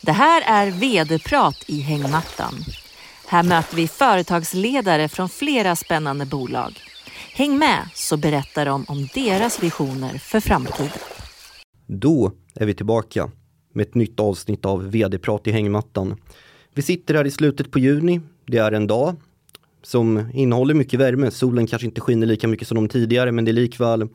Det här är vd-prat i hängmattan. Här möter vi företagsledare från flera spännande bolag. Häng med så berättar de om deras visioner för framtiden. Då är vi tillbaka med ett nytt avsnitt av vd-prat i hängmattan. Vi sitter här i slutet på juni. Det är en dag som innehåller mycket värme. Solen kanske inte skiner lika mycket som de tidigare men det är likväl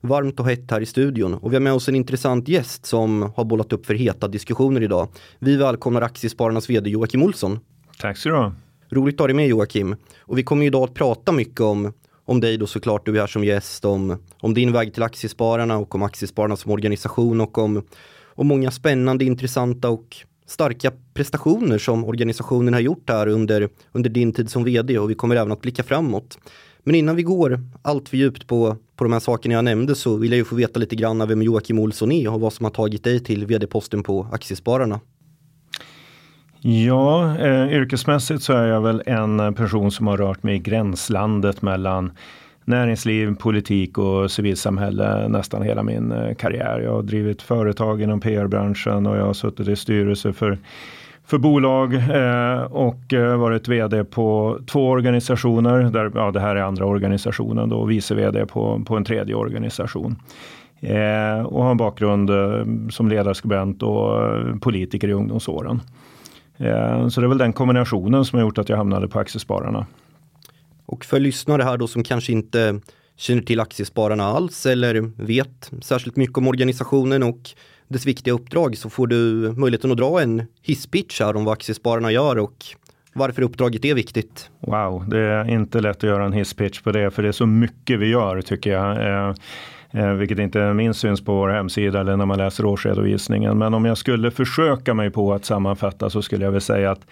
varmt och hett här i studion. Och vi har med oss en intressant gäst som har bollat upp för heta diskussioner idag. Vi välkomnar Aktiespararnas vd Joakim Olsson. Tack så du ha. Roligt att ha dig med Joakim. Och vi kommer idag att prata mycket om, om dig då såklart, du är här som gäst, om, om din väg till Aktiespararna och om Aktiespararna som organisation och om, om många spännande, intressanta och starka prestationer som organisationen har gjort här under, under din tid som vd och vi kommer även att blicka framåt. Men innan vi går allt för djupt på, på de här sakerna jag nämnde så vill jag ju få veta lite grann vem Joakim Olsson är och vad som har tagit dig till vd-posten på Aktiespararna. Ja, eh, yrkesmässigt så är jag väl en person som har rört mig i gränslandet mellan näringsliv, politik och civilsamhälle nästan hela min eh, karriär. Jag har drivit företag inom PR-branschen och jag har suttit i styrelse för för bolag eh, och eh, varit VD på två organisationer. Där, ja, det här är andra organisationen då, och vice VD på, på en tredje organisation. Eh, och har en bakgrund eh, som ledarskribent och eh, politiker i ungdomsåren. Eh, så det är väl den kombinationen som har gjort att jag hamnade på Aktiespararna. Och för lyssnare här då som kanske inte känner till Aktiespararna alls eller vet särskilt mycket om organisationen och dess viktiga uppdrag så får du möjligheten att dra en hisspitch här om vad Aktiespararna gör och varför uppdraget är viktigt. Wow, det är inte lätt att göra en hisspitch på det för det är så mycket vi gör tycker jag. Eh, eh vilket inte minst syns på vår hemsida eller när man läser årsredovisningen. Men om jag skulle försöka mig på att sammanfatta så skulle jag väl säga att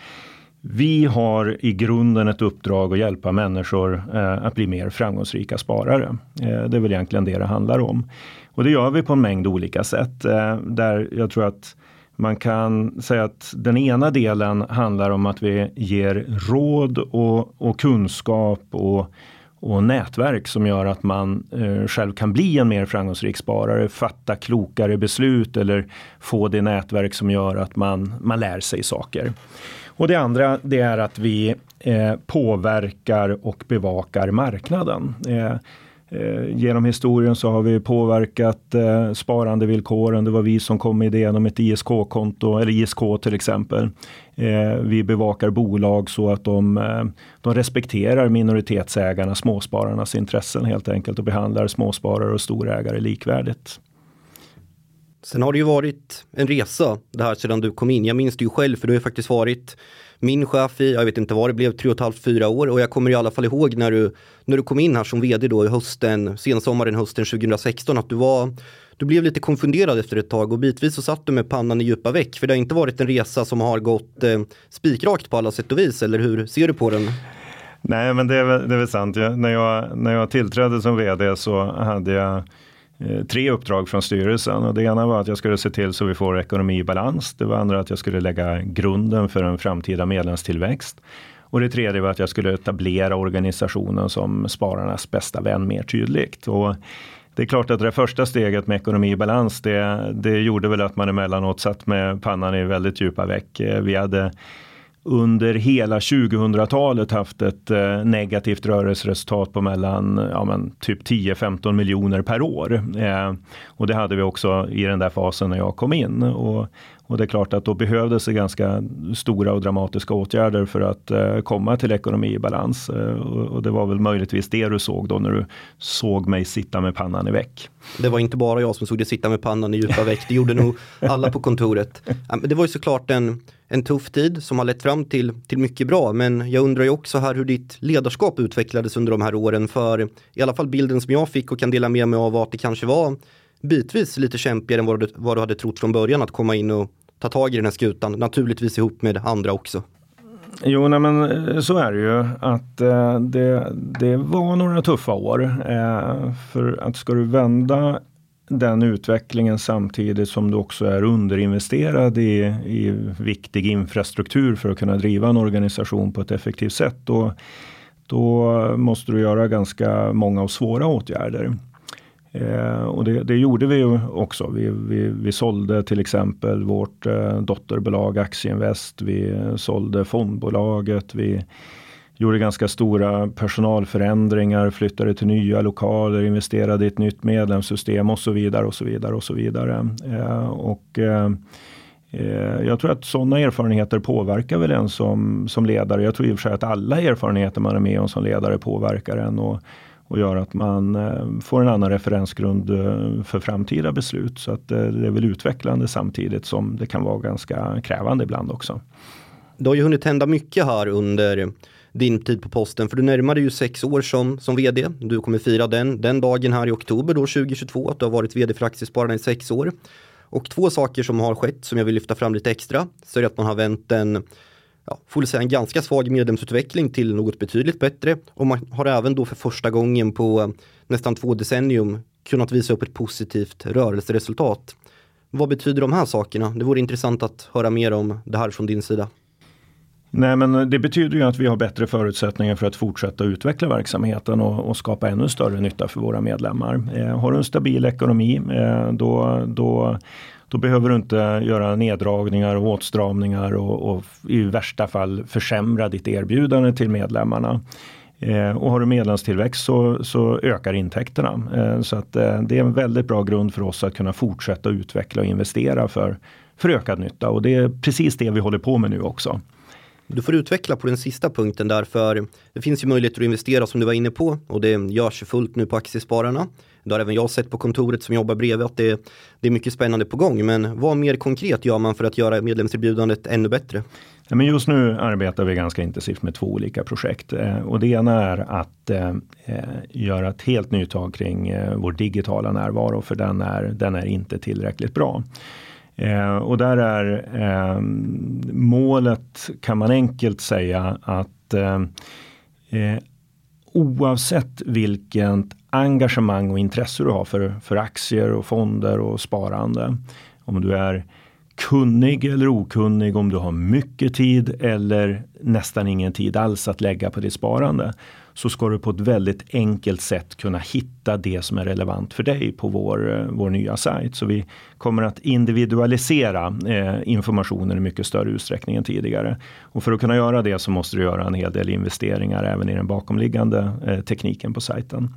vi har i grunden ett uppdrag att hjälpa människor eh, att bli mer framgångsrika sparare. Eh, det är väl egentligen det det handlar om. Och det gör vi på en mängd olika sätt. Eh, där jag tror att man kan säga att den ena delen handlar om att vi ger råd och, och kunskap och, och nätverk som gör att man eh, själv kan bli en mer framgångsrik sparare, fatta klokare beslut eller få det nätverk som gör att man, man lär sig saker. Och det andra det är att vi eh, påverkar och bevakar marknaden. Eh, Eh, genom historien så har vi påverkat eh, sparandevillkoren. Det var vi som kom med idén om ett ISK-konto eller ISK till exempel. Eh, vi bevakar bolag så att de, eh, de respekterar minoritetsägarna, småspararnas intressen helt enkelt och behandlar småsparare och storägare likvärdigt. Sen har det ju varit en resa det här sedan du kom in. Jag minns det ju själv för du har ju faktiskt varit min chef i, jag vet inte vad det blev, tre och ett halvt, fyra år och jag kommer i alla fall ihåg när du, när du kom in här som vd då i hösten, sensommaren hösten 2016 att du var du blev lite konfunderad efter ett tag och bitvis så satt du med pannan i djupa veck för det har inte varit en resa som har gått eh, spikrakt på alla sätt och vis eller hur ser du på den? Nej men det är väl, det är väl sant. Jag, när, jag, när jag tillträdde som vd så hade jag Eh, Eh, tre uppdrag från styrelsen. Och det ena var att jag skulle se till så vi får ekonomi i balans. Det var andra att jag skulle lägga grunden för en framtida medlemstillväxt. Och det tredje var att jag skulle etablera organisationen som spararnas bästa vän mer tydligt. Och det är klart att det första steget med ekonomi i balans, det, det gjorde väl att man emellanåt satt med pannan i väldigt djupa veck. Eh, vi hade under hela 2000-talet haft ett eh, negativt rörelseresultat på mellan ja, men, typ 10-15 miljoner per år. Eh, och det hade vi också i den där fasen när jag kom in. Och, och det är klart att då behövdes det ganska stora och dramatiska åtgärder för att eh, komma till ekonomi i balans. Eh, och, och, det var väl möjligtvis det du såg då när du såg mig sitta med pannan i väck. Det var inte bara jag som såg dig sitta med pannan i djupa väck, det gjorde nog alla på kontoret. Det var ju såklart en en tuff tid som har lett fram till, till mycket bra. Men jag undrar ju också här hur ditt ledarskap utvecklades under de här åren. För i alla fall bilden som jag fick och kan dela med mig av var att det kanske var bitvis lite kämpigare än vad du, vad du hade trott från början att komma in och ta tag i den här skutan. Naturligtvis ihop med andra också. Jo, nej, men eh, så är det ju att eh, det, det var några tuffa år. Eh, för att ska du vända den utvecklingen samtidigt som du också är underinvesterad i, i viktig infrastruktur för att kunna driva en organisation på ett effektivt sätt. Då, då måste du göra ganska många och svåra åtgärder. Eh, och det, det, gjorde vi ju också. Vi, vi, vi sålde till exempel vårt eh, dotterbolag Aktieinvest. Vi sålde fondbolaget. Vi gjorde ganska stora personalförändringar, flyttade till nya lokaler, investerade i ett nytt medlemssystem och så vidare och så vidare och så vidare. Eh, och eh, eh jag tror att sådana erfarenheter påverkar väl en som, som ledare. Jag tror i och för sig att alla erfarenheter man är med om som ledare påverkar en och, och gör att man eh, får en annan referensgrund eh, för framtida beslut. Så att eh, det är väl utvecklande samtidigt som det kan vara ganska krävande ibland också. Det har ju hunnit hända mycket här under din tid på posten? För du närmar dig ju sex år som, som vd. Du kommer fira den, den dagen här i oktober då 2022, att du har varit vd för Aktiespararna i sex år. Och två saker som har skett som jag vill lyfta fram lite extra, så är det att man har vänt den ja, får säga en ganska svag medlemsutveckling till något betydligt bättre. Och man har även då för första gången på eh, nästan två decennium kunnat visa upp ett positivt rörelseresultat. Vad betyder de här sakerna? Det vore intressant att höra mer om det här från din sida. Nej men eh, det betyder ju att vi har bättre förutsättningar för att fortsätta utveckla verksamheten och, och skapa ännu större nytta för våra medlemmar. Eh, har du en stabil ekonomi eh, då, då, då behöver du inte göra neddragningar och åtstramningar och, och i värsta fall försämra ditt erbjudande till medlemmarna. Eh, och har du medlemstillväxt så, så ökar intäkterna. Eh, så att, eh, det är en väldigt bra grund för oss att kunna fortsätta utveckla och investera för, för ökad nytta. Och det är precis det vi håller på med nu också. Du får utveckla på den sista punkten där för det finns ju möjligheter att investera som du var inne på och det görs ju fullt nu på Aktiespararna. Det har även jag sett på kontoret som jobbar bredvid att det, det är mycket spännande på gång. Men vad mer konkret gör man för att göra medlemserbjudandet ännu bättre? Ja, men just nu arbetar vi ganska intensivt med två olika projekt eh, och det ena är att eh, eh, göra ett helt nytag kring eh, vår digitala närvaro för den är, den är inte tillräckligt bra. Eh, och där är eh, målet kan man enkelt säga att eh, eh, oavsett vilket engagemang och intresse du har för, för aktier och fonder och sparande. Om du är kunnig eller okunnig, om du har mycket tid eller nästan ingen tid alls att lägga på ditt sparande så ska du på ett väldigt enkelt sätt kunna hitta det som är relevant för dig på vår, eh, vår nya sajt. Så vi kommer att individualisera eh, informationen i mycket större utsträckning än tidigare. Och för att kunna göra det så måste du göra en hel del investeringar även i den bakomliggande eh, tekniken på sajten.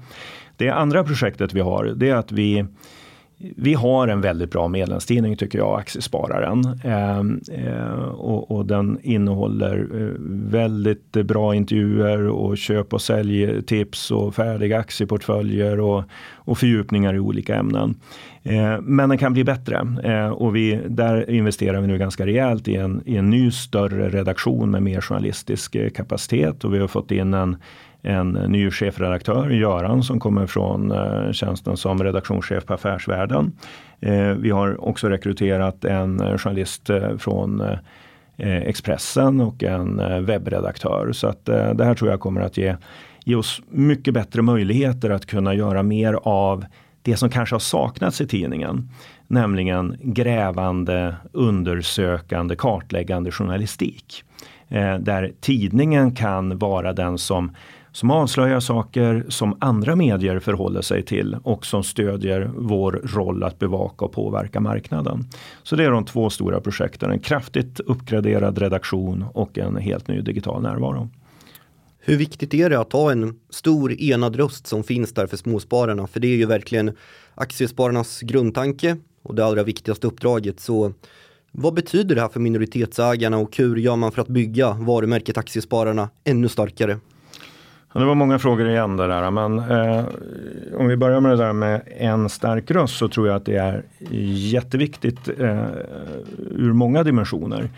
Det andra projektet vi har det är att vi vi har en väldigt bra medlemstidning tycker jag, Aktiespararen. Ehm, eh, och, och, den innehåller eh, väldigt bra intervjuer och köp och säljtips och färdiga aktieportföljer och, och fördjupningar i olika ämnen. Eh, men den kan bli bättre eh, och vi, där investerar vi nu ganska rejält i en, i en ny större redaktion med mer journalistisk eh, kapacitet och vi har fått in en en ny chefredaktör, Göran, som kommer från eh, tjänsten som redaktionschef på Affärsvärlden. Eh, vi har också rekryterat en eh, journalist från Expressen och en webbredaktör. Så att det här tror jag kommer att ge, ge oss mycket bättre möjligheter att kunna göra mer av det som kanske har saknats i tidningen. Nämligen grävande, undersökande, kartläggande journalistik. där tidningen kan vara den som som avslöjar saker som andra medier förhåller sig till och som stödjer vår roll att bevaka och påverka marknaden. Så det är de två stora projekten. En kraftigt uppgraderad redaktion och en helt ny digital närvaro. Hur viktigt är det att ha en stor enad röst som finns där för småspararna? För det är ju verkligen aktiespararnas grundtanke och det allra viktigaste uppdraget. Så vad betyder det här för minoritetsägarna och hur gör man för att bygga varumärket Aktiespararna ännu starkare? Ja, det var många frågor igen det där. Men eh, om vi börjar med det där med en stark röst så tror jag att det är jätteviktigt eh, ur många dimensioner.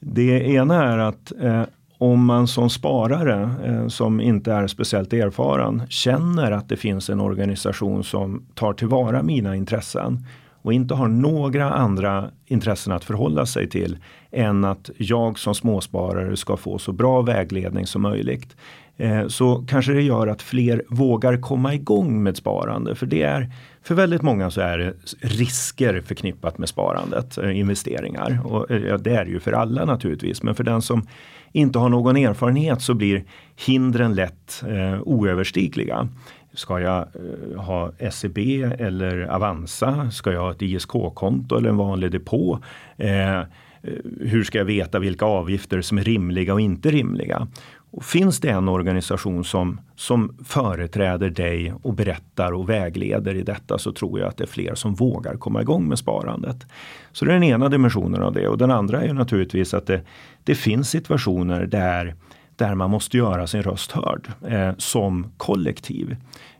Det ena är att eh, om man som sparare eh, som inte är speciellt erfaren känner att det finns en organisation som tar tillvara mina intressen och inte har några andra intressen att förhålla sig till än att jag som småsparare ska få så bra vägledning som möjligt. Eh, så kanske det gör att fler vågar komma igång med sparande. För det är för väldigt många så är det risker förknippat med sparandet, eh, investeringar. Och eh, det är det ju för alla naturligtvis. Men för den som inte har någon erfarenhet så blir hindren lätt eh, oöverstigliga. Ska jag eh, ha SEB eller Avanza? Ska jag ha ett ISK-konto eller en vanlig depå? Eh, hur ska jag veta vilka avgifter som är rimliga och inte rimliga? Och finns det en organisation som, som företräder dig och berättar och vägleder i detta så tror jag att det är fler som vågar komma igång med sparandet. Så det är den ena dimensionen av det och den andra är ju naturligtvis att det, det finns situationer där, där man måste göra sin röst hörd eh, som kollektiv.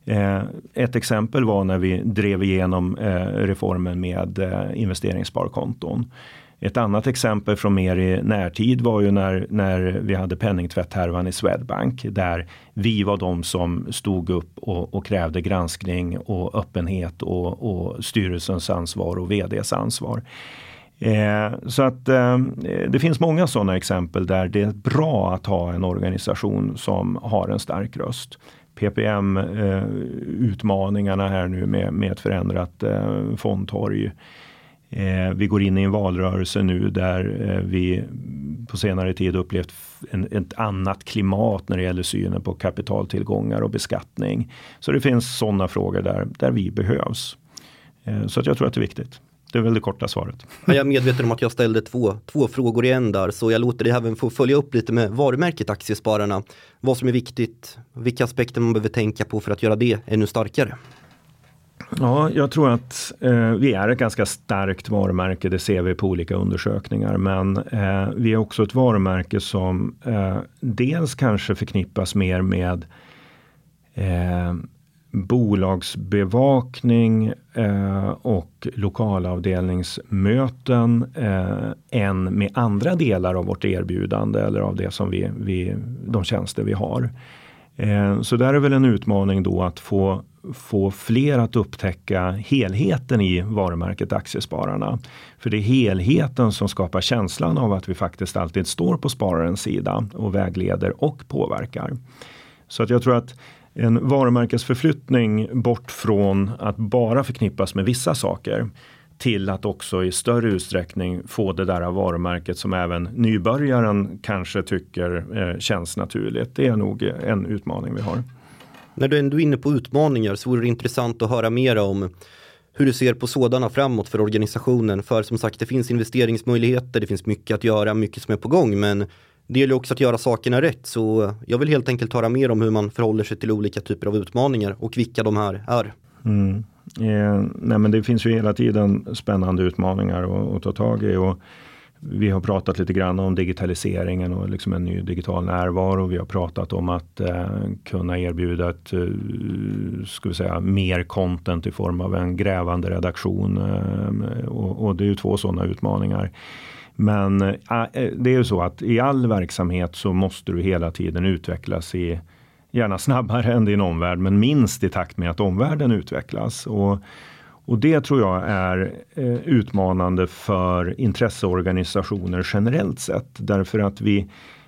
Eh, ett exempel var när vi drev igenom eh, reformen med eh, investeringssparkonton. Ett annat exempel från mer i närtid var ju när, när vi hade penningtvätthärvan i Swedbank där vi var de som stod upp och, och krävde granskning och öppenhet och, och styrelsens ansvar och vds ansvar. Eh, så att eh, det finns många sådana exempel där det är bra att ha en organisation som har en stark röst. PPM eh, utmaningarna här nu med, med ett förändrat eh, fondtorg Eh, vi går in i en valrörelse nu där eh, vi på senare tid upplevt en, ett annat klimat när det gäller synen på kapitaltillgångar och beskattning. Så det finns sådana frågor där, där vi behövs. Eh, så att jag tror att det är viktigt. Det är väl det korta svaret. Jag är medveten om att jag ställde två, två frågor i en där, så jag låter dig även få följa upp lite med varumärket Aktiespararna. Vad som är viktigt, vilka aspekter man behöver tänka på för att göra det ännu starkare. Ja, jag tror att eh, vi är ett ganska starkt varumärke. Det ser vi på olika undersökningar. Men eh, vi är också ett varumärke som eh, dels kanske förknippas mer med eh, bolagsbevakning eh, och lokalavdelningsmöten eh, än med andra delar av vårt erbjudande eller av det som vi, vi de tjänster vi har. Eh, så där är väl en utmaning då att få få fler att upptäcka helheten i varumärket Aktiespararna. För det är helheten som skapar känslan av att vi faktiskt alltid står på spararens sida och vägleder och påverkar. Så att jag tror att en varumärkesförflyttning bort från att bara förknippas med vissa saker till att också i större utsträckning få det där varumärket som även nybörjaren kanske tycker eh, känns naturligt. Det är nog en utmaning vi har. När du ändå är inne på utmaningar så vore det intressant att höra mer om hur du ser på sådana framåt för organisationen. För som sagt, det finns investeringsmöjligheter, det finns mycket att göra, mycket som är på gång, men det gäller också att göra sakerna rätt. Så jag vill helt enkelt höra mer om hur man förhåller sig till olika typer av utmaningar och vilka de här är. Mm. Eh, nej men det finns ju hela tiden spännande utmaningar att ta tag i. Och vi har pratat lite grann om digitaliseringen och liksom en ny digital närvaro. Vi har pratat om att eh, kunna erbjuda ett, eh, ska vi säga, mer content i form av en grävande redaktion. Eh, och, och, det är ju två sådana utmaningar. Men eh, eh det är ju så att i all verksamhet så måste du hela tiden utvecklas i gärna snabbare än din omvärld, men minst i takt med att omvärlden utvecklas. Och och det tror jag är eh, utmanande för intresseorganisationer generellt sett. Därför att vi,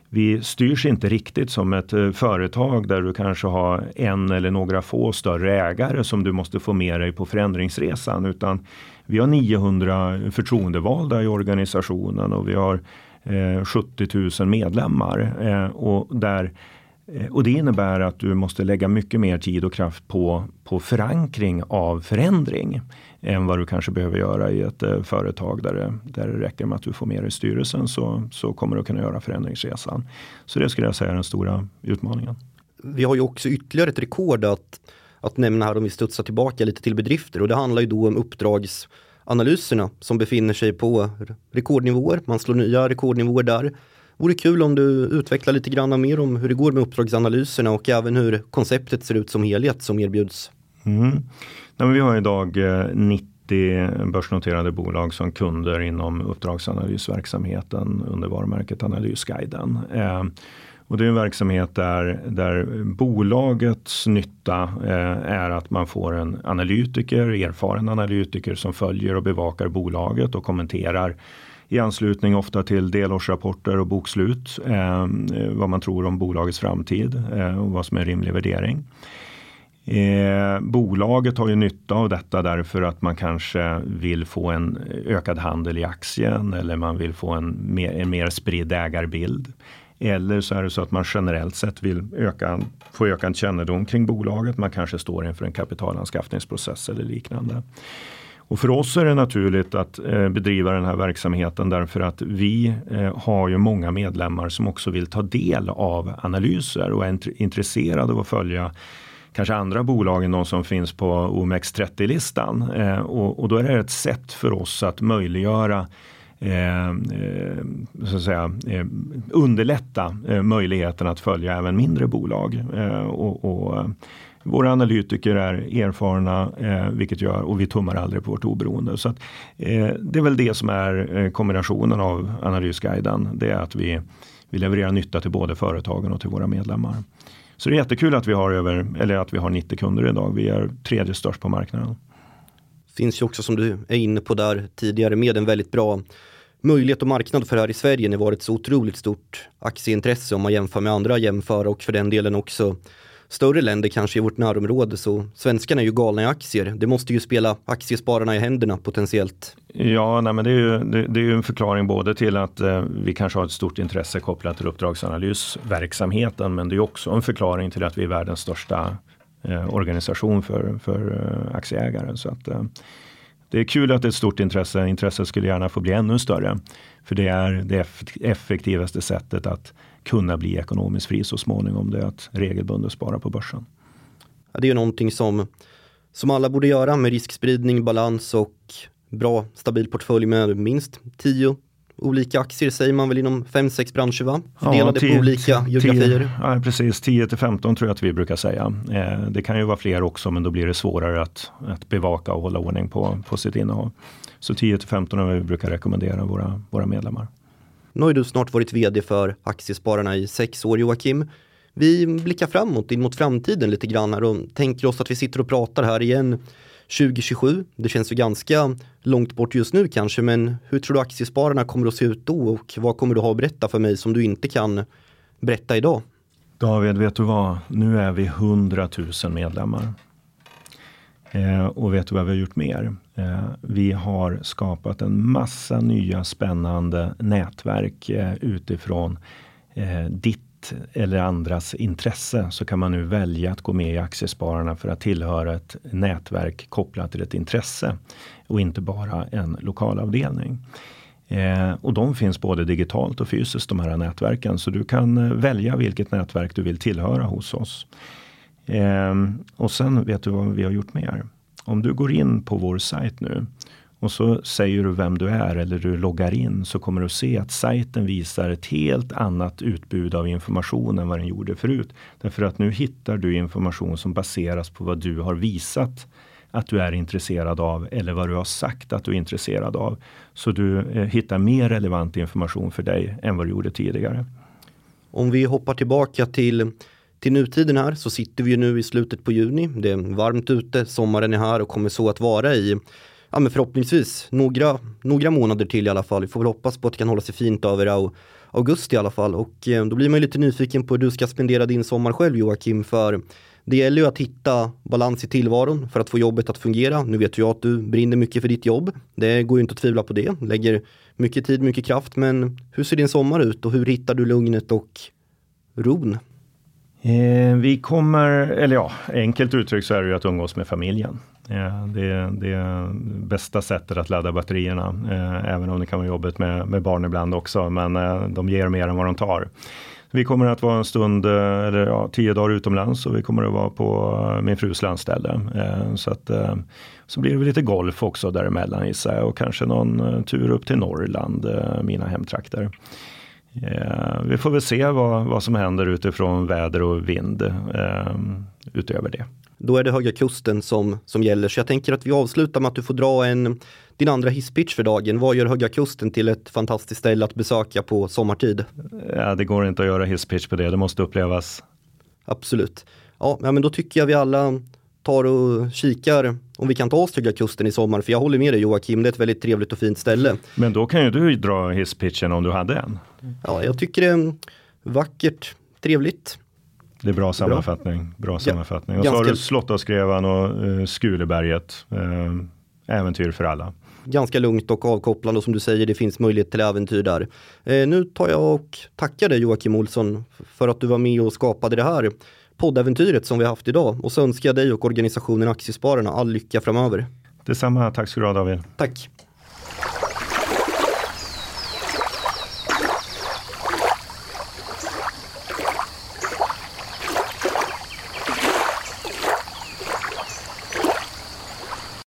vi styrs inte riktigt som ett eh, företag där du kanske har en eller några få större ägare som du måste få med dig på förändringsresan. Utan vi har 900 förtroendevalda i organisationen och vi har eh, 70 000 medlemmar. Eh, och där Eh, och det innebär att du måste lägga mycket mer tid och kraft på, på förankring av förändring än vad du kanske behöver göra i ett eh, företag där det, där det räcker med att du får med dig styrelsen så, så kommer du kunna göra förändringsresan. Så det skulle jag säga är den stora utmaningen. Vi har ju också ytterligare ett rekord att, att nämna här om vi studsar tillbaka lite till bedrifter och det handlar ju då om uppdragsanalyserna som befinner sig på rekordnivåer. Man slår nya rekordnivåer där. Vore kul om du utvecklar lite grann mer om hur det går med uppdragsanalyserna och även hur konceptet ser ut som helhet som erbjuds. Mm. Ja, vi har idag eh, 90 börsnoterade bolag som kunder inom uppdragsanalysverksamheten under varumärket Analysguiden. Eh, och det är en verksamhet där, där bolagets nytta eh, är att man får en analytiker, erfaren analytiker som följer och bevakar bolaget och kommenterar i anslutning ofta till delårsrapporter och bokslut. Eh, vad man tror om bolagets framtid eh, och vad som är rimlig värdering. Eh, bolaget har ju nytta av detta därför att man kanske vill få en ökad handel i aktien eller man vill få en mer, en mer spridd ägarbild. Eller så är det så att man generellt sett vill öka, få ökad kännedom kring bolaget. Man kanske står inför en kapitalanskaffningsprocess eller liknande. Och för oss är det naturligt att eh, bedriva den här verksamheten därför att vi eh, har ju många medlemmar som också vill ta del av analyser och är intresserade av att följa kanske andra bolag än de som finns på OMX30-listan. Eh, och, och, då är det ett sätt för oss att möjliggöra Eh, eh, så att säga, eh, underlätta eh, möjligheten att följa även mindre bolag. Eh, och, och eh, våra analytiker är erfarna, eh, vilket gör, och vi tummar aldrig på vårt oberoende. Så att, eh, det är väl det som är eh, kombinationen av Analysguiden. Det är att vi, vi levererar nytta till både företagen och till våra medlemmar. Så det är jättekul att vi har, över, eller att vi har 90 kunder idag. Vi är tredje störst på marknaden. Finns ju också som du är inne på där tidigare med en väldigt bra möjlighet och marknad för här i Sverige. Det har varit så otroligt stort aktieintresse om man jämför med andra jämföra och för den delen också större länder kanske i vårt närområde så svenskarna är ju galna i aktier. Det måste ju spela aktiespararna i händerna potentiellt. Ja, nej, men det är, ju, det, det är ju en förklaring både till att eh, vi kanske har ett stort intresse kopplat till uppdragsanalysverksamheten men det är också en förklaring till att vi är världens största eh, organisation för, för eh, aktieägare. Så att, eh, det är kul att det är ett stort intresse. Intresset skulle gärna få bli ännu större. För det är det effektivaste sättet att kunna bli ekonomiskt fri så småningom. Det är att regelbundet spara på börsen. Ja, det är ju någonting som, som alla borde göra med riskspridning, balans och bra stabil portfölj med minst 10 olika aktier säger man väl inom 5-6 branscher va? Fördelade ja, tio, på olika geografier. ja, precis, 10 till 15 tror jag att vi brukar säga. Eh, det kan ju vara fler också men då blir det svårare att, att bevaka och hålla ordning på, på sitt innehav. Så 10 till 15 är vad vi brukar rekommendera våra, våra medlemmar. Nu har du snart varit vd för Aktiespararna i sex år Joakim. Vi blickar framåt in mot framtiden lite grann här och tänker oss att vi sitter och pratar här igen 2027. Det känns ju ganska långt bort just nu kanske men hur tror du Aktiespararna kommer att se ut då och vad kommer du ha att berätta för mig som du inte kan berätta idag? David, vet du vad? Nu är vi 100 000 medlemmar. Eh, och vet du vad vi har gjort mer? Eh, vi har skapat en massa nya spännande nätverk eh, utifrån eh, ditt eller andras intresse så kan man nu välja att gå med i Aktiespararna för att tillhöra ett nätverk kopplat till ett intresse och inte bara en lokalavdelning. Eh, och de finns både digitalt och fysiskt de här nätverken så du kan eh, välja vilket nätverk du vill tillhöra hos oss. Ehm, och sen vet du vad vi har gjort mer? Om du går in på vår sajt nu och så säger du vem du är eller du loggar in så kommer du se att sajten visar ett helt annat utbud av information än vad den gjorde förut. Därför att nu hittar du information som baseras på vad du har visat att du är intresserad av eller vad du har sagt att du är intresserad av. Så du eh, hittar mer relevant information för dig än vad du gjorde tidigare. Om vi hoppar tillbaka till till nutiden här så sitter vi ju nu i slutet på juni. Det är varmt ute, sommaren är här och kommer så att vara i ja, men förhoppningsvis några, några månader till i alla fall. Vi får väl hoppas på att det kan hålla sig fint över augusti i alla fall. Och eh, då blir man ju lite nyfiken på hur du ska spendera din sommar själv Joakim. För det gäller ju att hitta balans i tillvaron för att få jobbet att fungera. Nu vet jag att du brinner mycket för ditt jobb. Det går ju inte att tvivla på det. Lägger mycket tid, mycket kraft. Men hur ser din sommar ut och hur hittar du lugnet och ron? Eh, vi kommer, eller ja, enkelt uttryckt så är det ju att umgås med familjen. Eh, det, är det bästa sättet att ladda batterierna, eh, även om det kan vara jobbigt med, med barn ibland också, men eh, de ger mer än vad de tar. Vi kommer att vara en stund, eh, eller ja, tio dagar utomlands och vi kommer att vara på eh, min frus landställe. Eh, så, att, så blir det lite golf också däremellan gissar jag och kanske någon tur upp till Norrland, mina hemtrakter. Eh, vi får väl se vad, vad som händer utifrån väder och vind eh, utöver det. Då är det Höga Kusten som, som gäller. Så jag tänker att vi avslutar med att du får dra en, din andra hisspitch för dagen. Vad gör Höga Kusten till ett fantastiskt ställe att besöka på sommartid? Ja, det går inte att göra hisspitch på det, det måste upplevas. Absolut. Ja, men då tycker jag vi alla tar och kikar om vi kan ta oss till Höga Kusten i sommar. För jag håller med dig Joakim, det är ett väldigt trevligt och fint ställe. Men då kan ju du dra hisspitchen om du hade en. Ja, jag tycker det är vackert, trevligt. Det är bra sammanfattning. Bra sammanfattning. Och så har du Slottavskrevan och uh, Skuleberget. Uh, äventyr för alla. ganska lugnt och avkopplande och som du säger, det finns möjlighet till äventyr där. Eh, nu tar jag och tackar dig Joakim Olsson för att du var med och skapade det här poddäventyret som vi haft idag och så önskar jag dig och organisationen Aktiespararna all lycka framöver. Detsamma, tack ska du ha David. Tack.